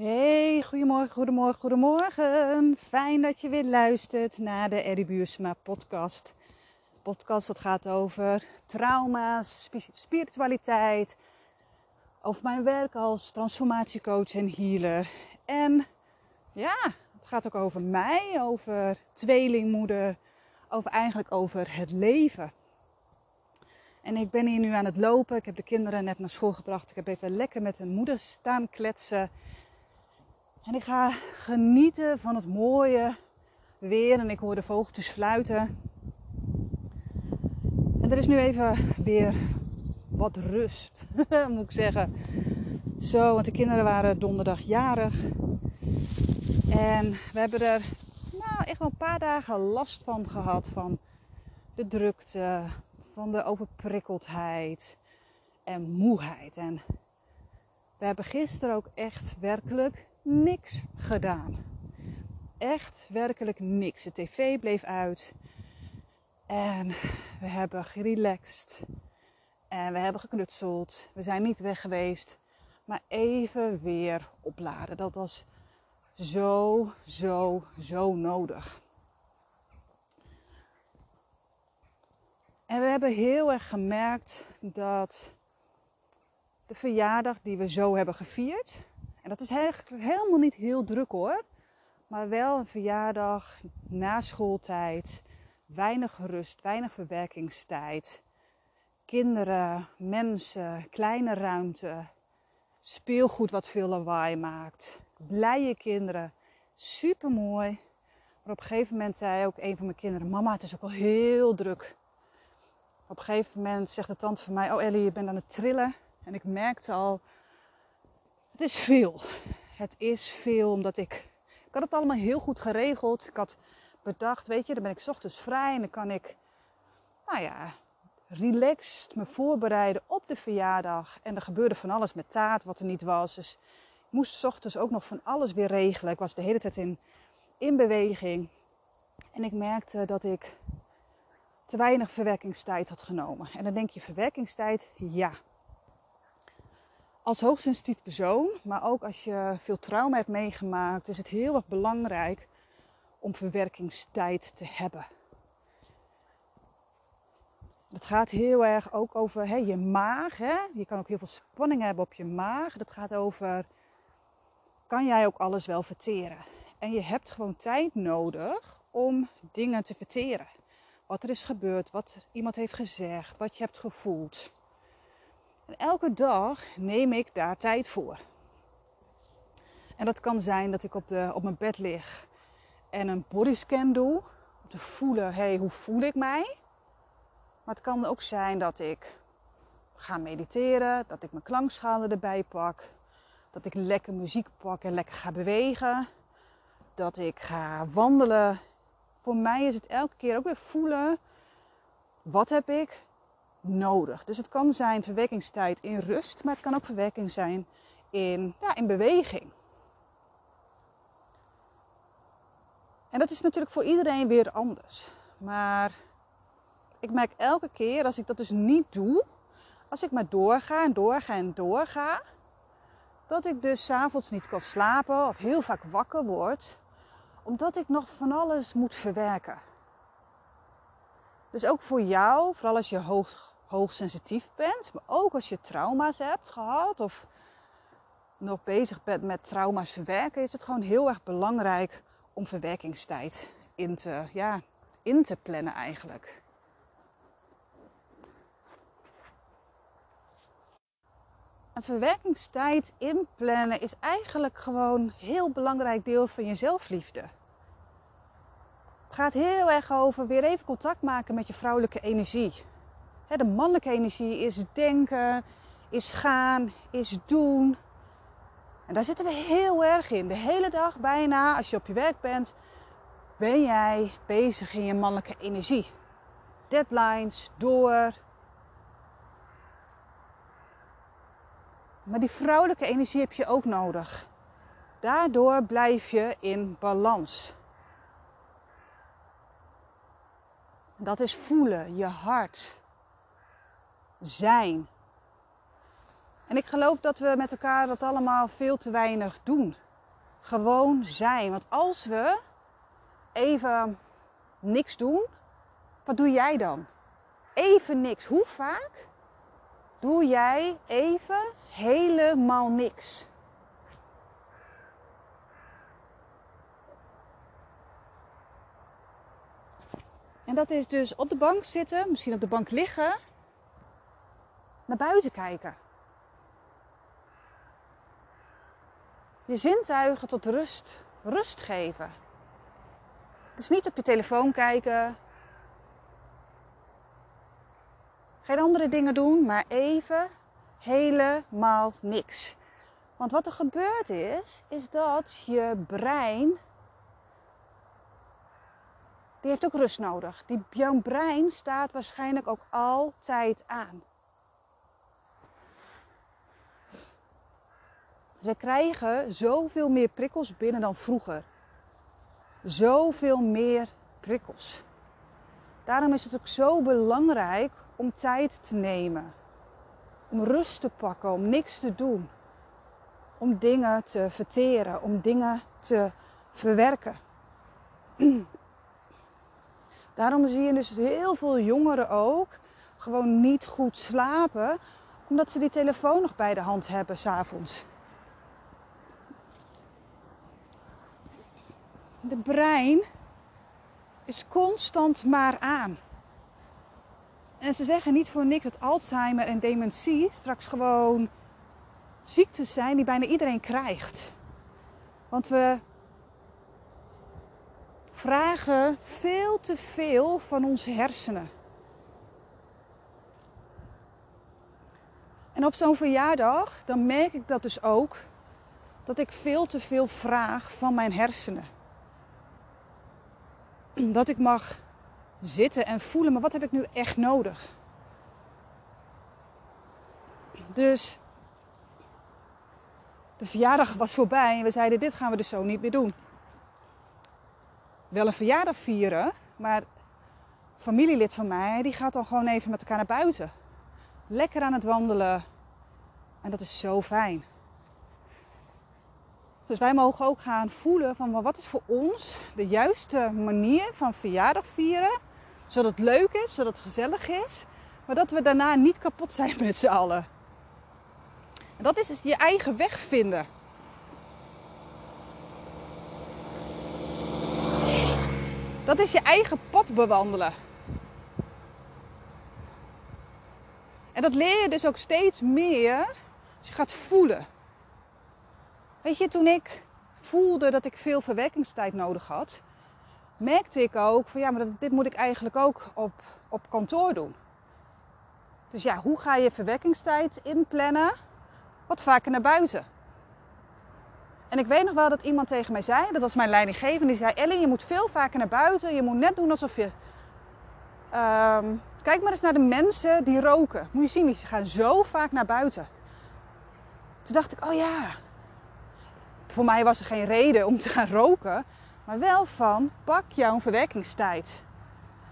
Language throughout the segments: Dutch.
Hey, goedemorgen, goedemorgen, goedemorgen. Fijn dat je weer luistert naar de Eddie Buursma podcast. Podcast dat gaat over trauma's, spiritualiteit, over mijn werk als transformatiecoach en healer. En ja, het gaat ook over mij, over tweelingmoeder, over eigenlijk over het leven. En ik ben hier nu aan het lopen. Ik heb de kinderen net naar school gebracht. Ik heb even lekker met hun moeder staan kletsen. En ik ga genieten van het mooie weer. En ik hoor de vogeltjes fluiten. En er is nu even weer wat rust, moet ik zeggen. Zo, want de kinderen waren donderdag jarig. En we hebben er nou, echt wel een paar dagen last van gehad. Van de drukte, van de overprikkeldheid en moeheid. En we hebben gisteren ook echt werkelijk niks gedaan. Echt werkelijk niks. De tv bleef uit. En we hebben gerelaxed. En we hebben geknutseld. We zijn niet weg geweest. Maar even weer opladen. Dat was zo, zo, zo nodig. En we hebben heel erg gemerkt dat de verjaardag die we zo hebben gevierd. En dat is eigenlijk helemaal niet heel druk hoor. Maar wel een verjaardag na schooltijd. Weinig rust, weinig verwerkingstijd. Kinderen, mensen, kleine ruimte. Speelgoed wat veel lawaai maakt. Blije kinderen. Super mooi. Maar op een gegeven moment zei ook een van mijn kinderen: Mama, het is ook al heel druk. Op een gegeven moment zegt de tante van mij: Oh Ellie, je bent aan het trillen. En ik merkte al: Het is veel. Het is veel omdat ik. Ik had het allemaal heel goed geregeld. Ik had bedacht: Weet je, dan ben ik ochtends vrij en dan kan ik. Nou ja, relaxed me voorbereiden op de verjaardag. En er gebeurde van alles met taart wat er niet was. Dus ik moest ochtends ook nog van alles weer regelen. Ik was de hele tijd in, in beweging. En ik merkte dat ik te weinig verwerkingstijd had genomen. En dan denk je verwerkingstijd, ja. Als hoogsensitief persoon, maar ook als je veel trauma hebt meegemaakt, is het heel erg belangrijk om verwerkingstijd te hebben. Het gaat heel erg ook over hè, je maag. Hè? Je kan ook heel veel spanning hebben op je maag. Dat gaat over, kan jij ook alles wel verteren? En je hebt gewoon tijd nodig om dingen te verteren wat er is gebeurd, wat iemand heeft gezegd, wat je hebt gevoeld. En elke dag neem ik daar tijd voor. En dat kan zijn dat ik op, de, op mijn bed lig en een bodyscan doe. Om te voelen, hé, hey, hoe voel ik mij? Maar het kan ook zijn dat ik ga mediteren, dat ik mijn klankschalen erbij pak. Dat ik lekker muziek pak en lekker ga bewegen. Dat ik ga wandelen voor mij is het elke keer ook weer voelen. Wat heb ik nodig? Dus het kan zijn verwerkingstijd in rust, maar het kan ook verwerking zijn in, ja, in beweging. En dat is natuurlijk voor iedereen weer anders. Maar ik merk elke keer als ik dat dus niet doe, als ik maar doorga en doorga en doorga, dat ik dus s'avonds niet kan slapen of heel vaak wakker word omdat ik nog van alles moet verwerken. Dus ook voor jou, vooral als je hoog, hoogsensitief bent, maar ook als je trauma's hebt gehad of nog bezig bent met trauma's verwerken, is het gewoon heel erg belangrijk om verwerkingstijd in te, ja, in te plannen eigenlijk. Een verwerkingstijd inplannen is eigenlijk gewoon een heel belangrijk deel van je zelfliefde. Het gaat heel erg over weer even contact maken met je vrouwelijke energie. De mannelijke energie is denken, is gaan, is doen. En daar zitten we heel erg in. De hele dag bijna, als je op je werk bent, ben jij bezig in je mannelijke energie. Deadlines, door, Maar die vrouwelijke energie heb je ook nodig. Daardoor blijf je in balans. Dat is voelen, je hart, zijn. En ik geloof dat we met elkaar dat allemaal veel te weinig doen. Gewoon zijn. Want als we even niks doen, wat doe jij dan? Even niks. Hoe vaak doe jij even helemaal niks? En dat is dus op de bank zitten, misschien op de bank liggen, naar buiten kijken. Je zintuigen tot rust, rust geven. Dus niet op je telefoon kijken. Geen andere dingen doen, maar even helemaal niks. Want wat er gebeurt is, is dat je brein die heeft ook rust nodig. Die, jouw brein staat waarschijnlijk ook altijd aan. Dus krijgen zoveel meer prikkels binnen dan vroeger. Zoveel meer prikkels. Daarom is het ook zo belangrijk om tijd te nemen. Om rust te pakken, om niks te doen. Om dingen te verteren, om dingen te verwerken. Daarom zie je dus heel veel jongeren ook gewoon niet goed slapen, omdat ze die telefoon nog bij de hand hebben s'avonds. De brein is constant maar aan. En ze zeggen niet voor niks dat Alzheimer en dementie straks gewoon ziektes zijn die bijna iedereen krijgt. Want we vragen veel te veel van onze hersenen. En op zo'n verjaardag, dan merk ik dat dus ook, dat ik veel te veel vraag van mijn hersenen. Dat ik mag zitten en voelen, maar wat heb ik nu echt nodig? Dus de verjaardag was voorbij en we zeiden: dit gaan we dus zo niet meer doen wel een verjaardag vieren, maar familielid van mij, die gaat dan gewoon even met elkaar naar buiten. Lekker aan het wandelen. En dat is zo fijn. Dus wij mogen ook gaan voelen van wat is voor ons de juiste manier van verjaardag vieren. Zodat het leuk is, zodat het gezellig is. Maar dat we daarna niet kapot zijn met z'n allen. En dat is je eigen weg vinden. Dat is je eigen pad bewandelen. En dat leer je dus ook steeds meer als je gaat voelen. Weet je, toen ik voelde dat ik veel verwerkingstijd nodig had, merkte ik ook van ja, maar dit moet ik eigenlijk ook op, op kantoor doen. Dus ja, hoe ga je verwerkingstijd inplannen? Wat vaker naar buiten. En ik weet nog wel dat iemand tegen mij zei, dat was mijn leidinggevende, die zei: Ellie, je moet veel vaker naar buiten. Je moet net doen alsof je. Ehm, kijk maar eens naar de mensen die roken. Moet je zien, die gaan zo vaak naar buiten. Toen dacht ik: oh ja. Voor mij was er geen reden om te gaan roken, maar wel van pak jouw verwerkingstijd.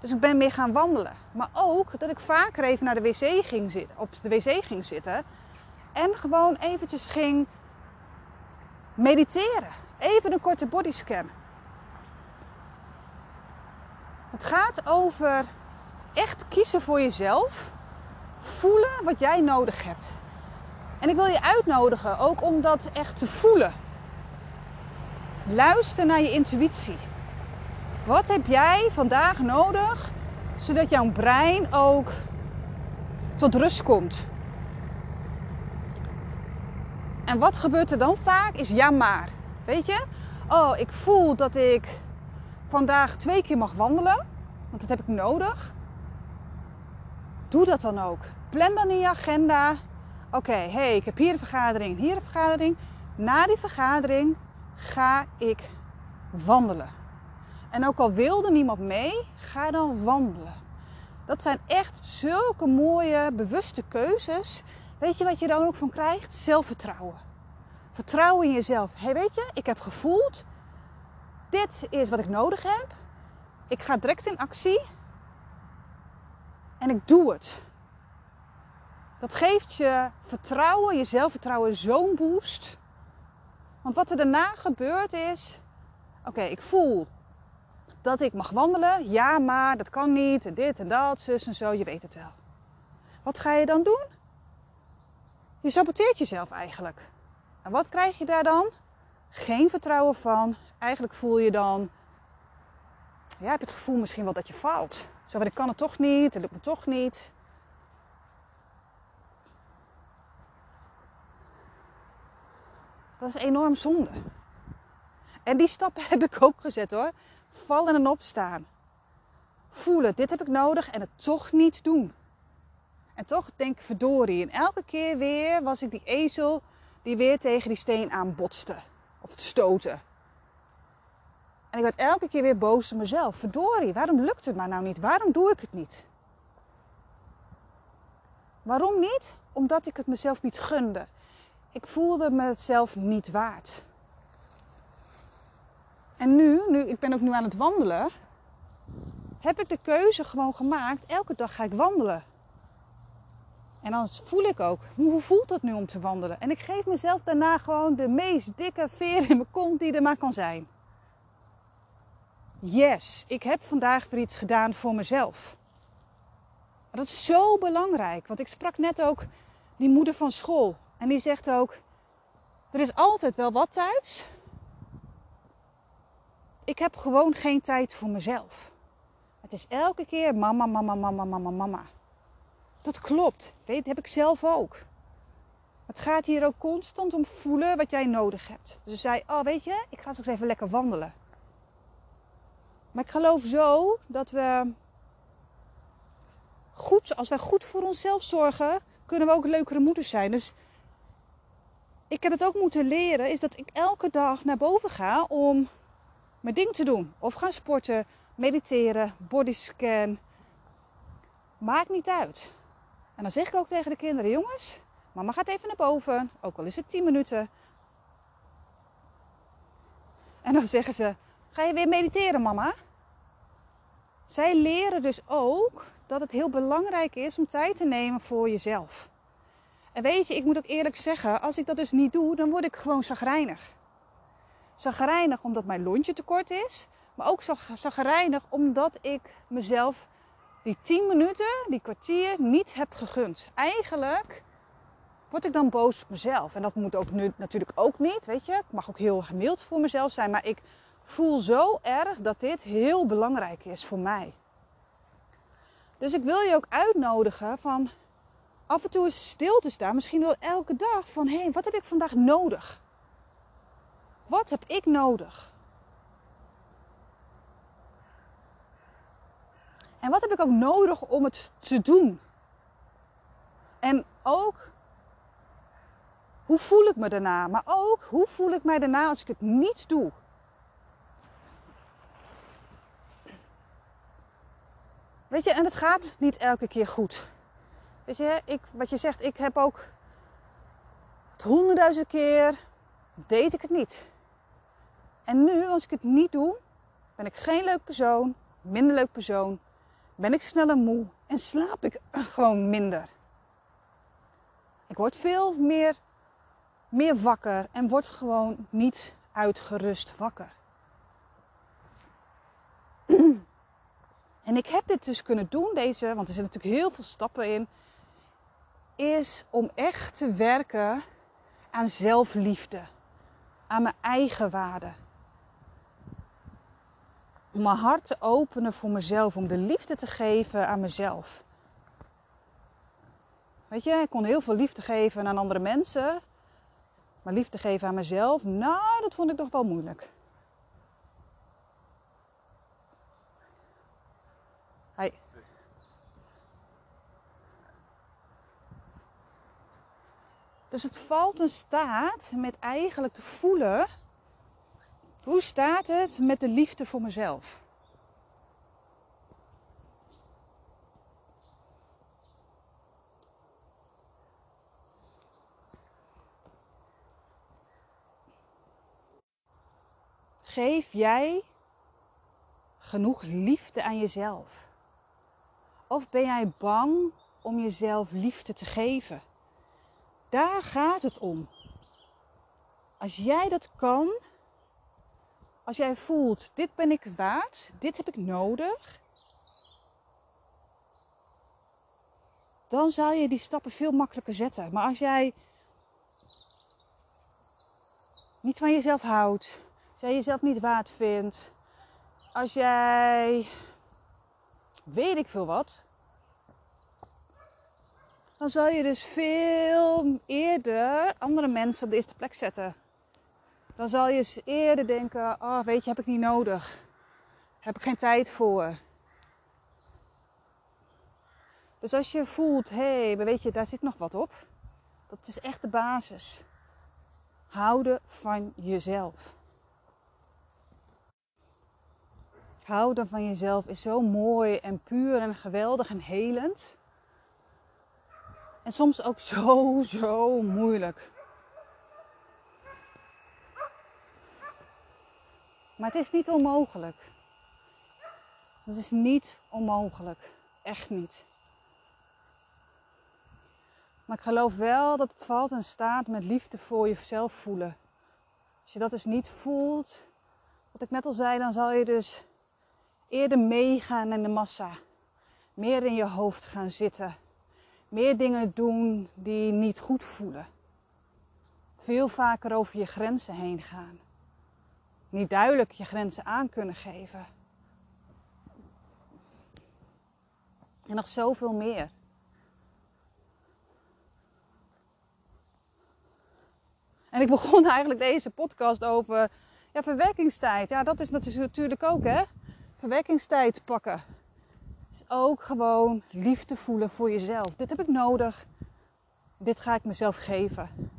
Dus ik ben meer gaan wandelen. Maar ook dat ik vaker even naar de wc ging zitten, op de wc ging zitten. En gewoon eventjes ging Mediteren. Even een korte bodyscan. Het gaat over echt kiezen voor jezelf. Voelen wat jij nodig hebt. En ik wil je uitnodigen ook om dat echt te voelen. Luister naar je intuïtie. Wat heb jij vandaag nodig zodat jouw brein ook tot rust komt? En wat gebeurt er dan vaak is ja maar. Weet je? Oh, ik voel dat ik vandaag twee keer mag wandelen. Want dat heb ik nodig. Doe dat dan ook. Plan dan in je agenda. Oké, hey, ik heb hier een vergadering, hier een vergadering. Na die vergadering ga ik wandelen. En ook al wilde niemand mee, ga dan wandelen. Dat zijn echt zulke mooie, bewuste keuzes Weet je wat je dan ook van krijgt? Zelfvertrouwen. Vertrouwen in jezelf. Hey, weet je, ik heb gevoeld. Dit is wat ik nodig heb. Ik ga direct in actie. En ik doe het. Dat geeft je vertrouwen, je zelfvertrouwen zo'n boost. Want wat er daarna gebeurt is, oké, ik voel dat ik mag wandelen. Ja, maar dat kan niet. En dit en dat, zus en zo, je weet het wel. Wat ga je dan doen? Je saboteert jezelf eigenlijk. En wat krijg je daar dan? Geen vertrouwen van. Eigenlijk voel je dan, ja, heb je het gevoel misschien wel dat je faalt. Zo ik kan het toch niet, het lukt me toch niet. Dat is enorm zonde. En die stappen heb ik ook gezet hoor. Vallen en opstaan. Voelen, dit heb ik nodig en het toch niet doen. En toch denk ik verdorie. En elke keer weer was ik die ezel die weer tegen die steen aanbotste. Of stoten. En ik werd elke keer weer boos op mezelf. Verdorie, waarom lukt het mij nou niet? Waarom doe ik het niet? Waarom niet? Omdat ik het mezelf niet gunde. Ik voelde mezelf niet waard. En nu, nu, ik ben ook nu aan het wandelen, heb ik de keuze gewoon gemaakt. Elke dag ga ik wandelen. En dan voel ik ook, hoe voelt het nu om te wandelen? En ik geef mezelf daarna gewoon de meest dikke veer in mijn kont die er maar kan zijn. Yes, ik heb vandaag weer iets gedaan voor mezelf. Dat is zo belangrijk, want ik sprak net ook die moeder van school. En die zegt ook, er is altijd wel wat thuis. Ik heb gewoon geen tijd voor mezelf. Het is elke keer mama, mama, mama, mama, mama. Dat klopt. Weet, heb ik zelf ook. Het gaat hier ook constant om voelen wat jij nodig hebt. Dus ze zei, oh weet je, ik ga straks even lekker wandelen. Maar ik geloof zo dat we goed, als wij goed voor onszelf zorgen, kunnen we ook leukere moeders zijn. Dus ik heb het ook moeten leren, is dat ik elke dag naar boven ga om mijn ding te doen. Of gaan sporten, mediteren, bodyscan. Maakt niet uit. En dan zeg ik ook tegen de kinderen, jongens, mama gaat even naar boven, ook al is het 10 minuten. En dan zeggen ze, ga je weer mediteren mama? Zij leren dus ook dat het heel belangrijk is om tijd te nemen voor jezelf. En weet je, ik moet ook eerlijk zeggen, als ik dat dus niet doe, dan word ik gewoon zagrijnig. Zagrijnig omdat mijn lontje tekort is, maar ook zagrijnig omdat ik mezelf die 10 minuten, die kwartier niet heb gegund. Eigenlijk word ik dan boos op mezelf. En dat moet ook nu natuurlijk ook niet, weet je. Ik mag ook heel gemild voor mezelf zijn, maar ik voel zo erg dat dit heel belangrijk is voor mij. Dus ik wil je ook uitnodigen van af en toe eens stil te staan. Misschien wel elke dag van hé, wat heb ik vandaag nodig? Wat heb ik nodig? En wat heb ik ook nodig om het te doen? En ook hoe voel ik me daarna? Maar ook hoe voel ik mij daarna als ik het niet doe? Weet je, en het gaat niet elke keer goed. Ik, wat je zegt, ik heb ook honderdduizend keer deed ik het niet. En nu, als ik het niet doe, ben ik geen leuk persoon, minder leuk persoon, ben ik sneller moe en slaap ik gewoon minder. Ik word veel meer, meer wakker en word gewoon niet uitgerust wakker. En ik heb dit dus kunnen doen, deze, want er zitten natuurlijk heel veel stappen in, is om echt te werken aan zelfliefde, aan mijn eigen waarde. Om mijn hart te openen voor mezelf, om de liefde te geven aan mezelf. Weet je, ik kon heel veel liefde geven aan andere mensen, maar liefde geven aan mezelf, nou, dat vond ik toch wel moeilijk. Dus het valt en staat met eigenlijk te voelen. Hoe staat het met de liefde voor mezelf? Geef jij genoeg liefde aan jezelf? Of ben jij bang om jezelf liefde te geven? Daar gaat het om. Als jij dat kan, als jij voelt, dit ben ik waard, dit heb ik nodig, dan zal je die stappen veel makkelijker zetten. Maar als jij niet van jezelf houdt, als jij jezelf niet waard vindt, als jij weet ik veel wat, dan zal je dus veel eerder andere mensen op de eerste plek zetten. Dan zal je eerder denken: oh, weet je, heb ik niet nodig. Heb ik geen tijd voor. Dus als je voelt, hé, hey, weet je, daar zit nog wat op. Dat is echt de basis. Houden van jezelf. Houden van jezelf is zo mooi en puur en geweldig en helend. En soms ook zo, zo moeilijk. Maar het is niet onmogelijk. Het is niet onmogelijk. Echt niet. Maar ik geloof wel dat het valt en staat met liefde voor jezelf voelen. Als je dat dus niet voelt, wat ik net al zei, dan zal je dus eerder meegaan in de massa. Meer in je hoofd gaan zitten. Meer dingen doen die niet goed voelen. Veel vaker over je grenzen heen gaan. Niet duidelijk je grenzen aan kunnen geven. En nog zoveel meer. En ik begon eigenlijk deze podcast over ja, verwerkingstijd. Ja, dat is natuurlijk ook, hè? Verwerkingstijd pakken. Is ook gewoon liefde voelen voor jezelf. Dit heb ik nodig. Dit ga ik mezelf geven.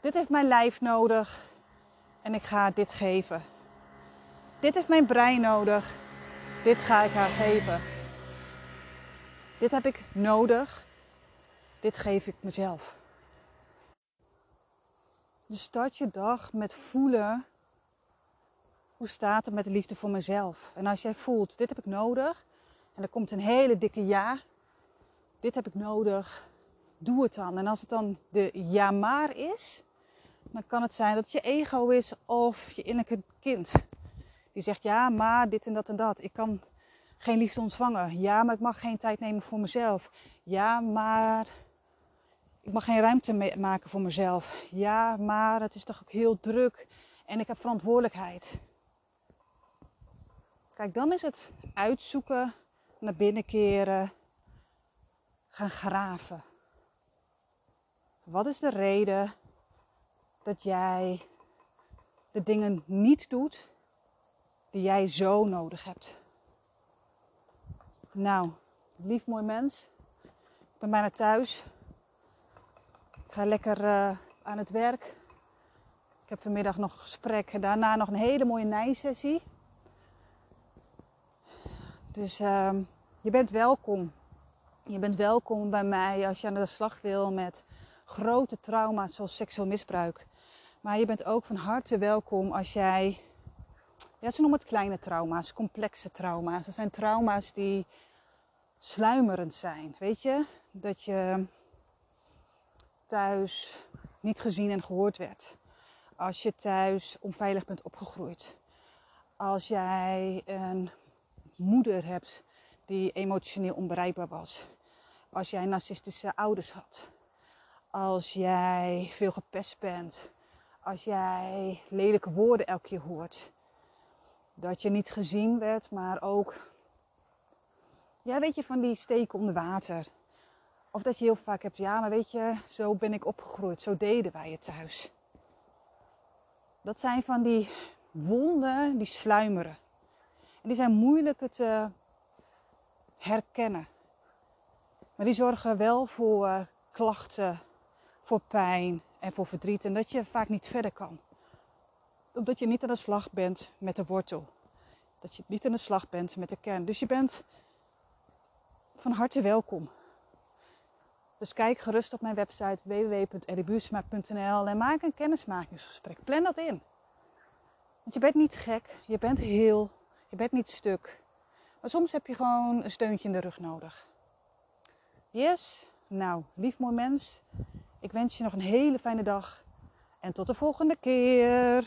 Dit heeft mijn lijf nodig. En ik ga dit geven. Dit heeft mijn brein nodig. Dit ga ik haar geven. Dit heb ik nodig. Dit geef ik mezelf. Dus start je dag met voelen. Hoe staat het met de liefde voor mezelf? En als jij voelt, dit heb ik nodig. En er komt een hele dikke ja. Dit heb ik nodig. Doe het dan. En als het dan de ja maar is. Dan kan het zijn dat het je ego is of je innerlijke kind. Die zegt ja maar dit en dat en dat. Ik kan geen liefde ontvangen. Ja maar ik mag geen tijd nemen voor mezelf. Ja maar ik mag geen ruimte maken voor mezelf. Ja, maar het is toch ook heel druk en ik heb verantwoordelijkheid. Kijk, dan is het uitzoeken, naar binnen keren, gaan graven. Wat is de reden dat jij de dingen niet doet die jij zo nodig hebt? Nou, lief mooi mens, ik ben bijna thuis. Ik ga lekker uh, aan het werk. Ik heb vanmiddag nog een gesprek. Daarna nog een hele mooie nijsessie. Dus uh, je bent welkom. Je bent welkom bij mij als je aan de slag wil met grote trauma's zoals seksueel misbruik. Maar je bent ook van harte welkom als jij, ja, ze noemen het kleine trauma's, complexe trauma's. Dat zijn trauma's die sluimerend zijn. Weet je, dat je thuis niet gezien en gehoord werd. Als je thuis onveilig bent opgegroeid. Als jij een moeder hebt die emotioneel onbereikbaar was. Als jij narcistische ouders had. Als jij veel gepest bent. Als jij lelijke woorden elke keer hoort. Dat je niet gezien werd, maar ook. Ja, weet je, van die steken onder water. Of dat je heel vaak hebt, ja, maar weet je, zo ben ik opgegroeid, zo deden wij het thuis. Dat zijn van die wonden die sluimeren. En die zijn moeilijker te herkennen. Maar die zorgen wel voor klachten, voor pijn en voor verdriet. En dat je vaak niet verder kan. Omdat je niet aan de slag bent met de wortel. Dat je niet aan de slag bent met de kern. Dus je bent van harte welkom. Dus kijk gerust op mijn website www.eddiebuursma.nl en maak een kennismakingsgesprek. Plan dat in. Want je bent niet gek, je bent heel, je bent niet stuk. Maar soms heb je gewoon een steuntje in de rug nodig. Yes? Nou, lief mooi mens. Ik wens je nog een hele fijne dag. En tot de volgende keer.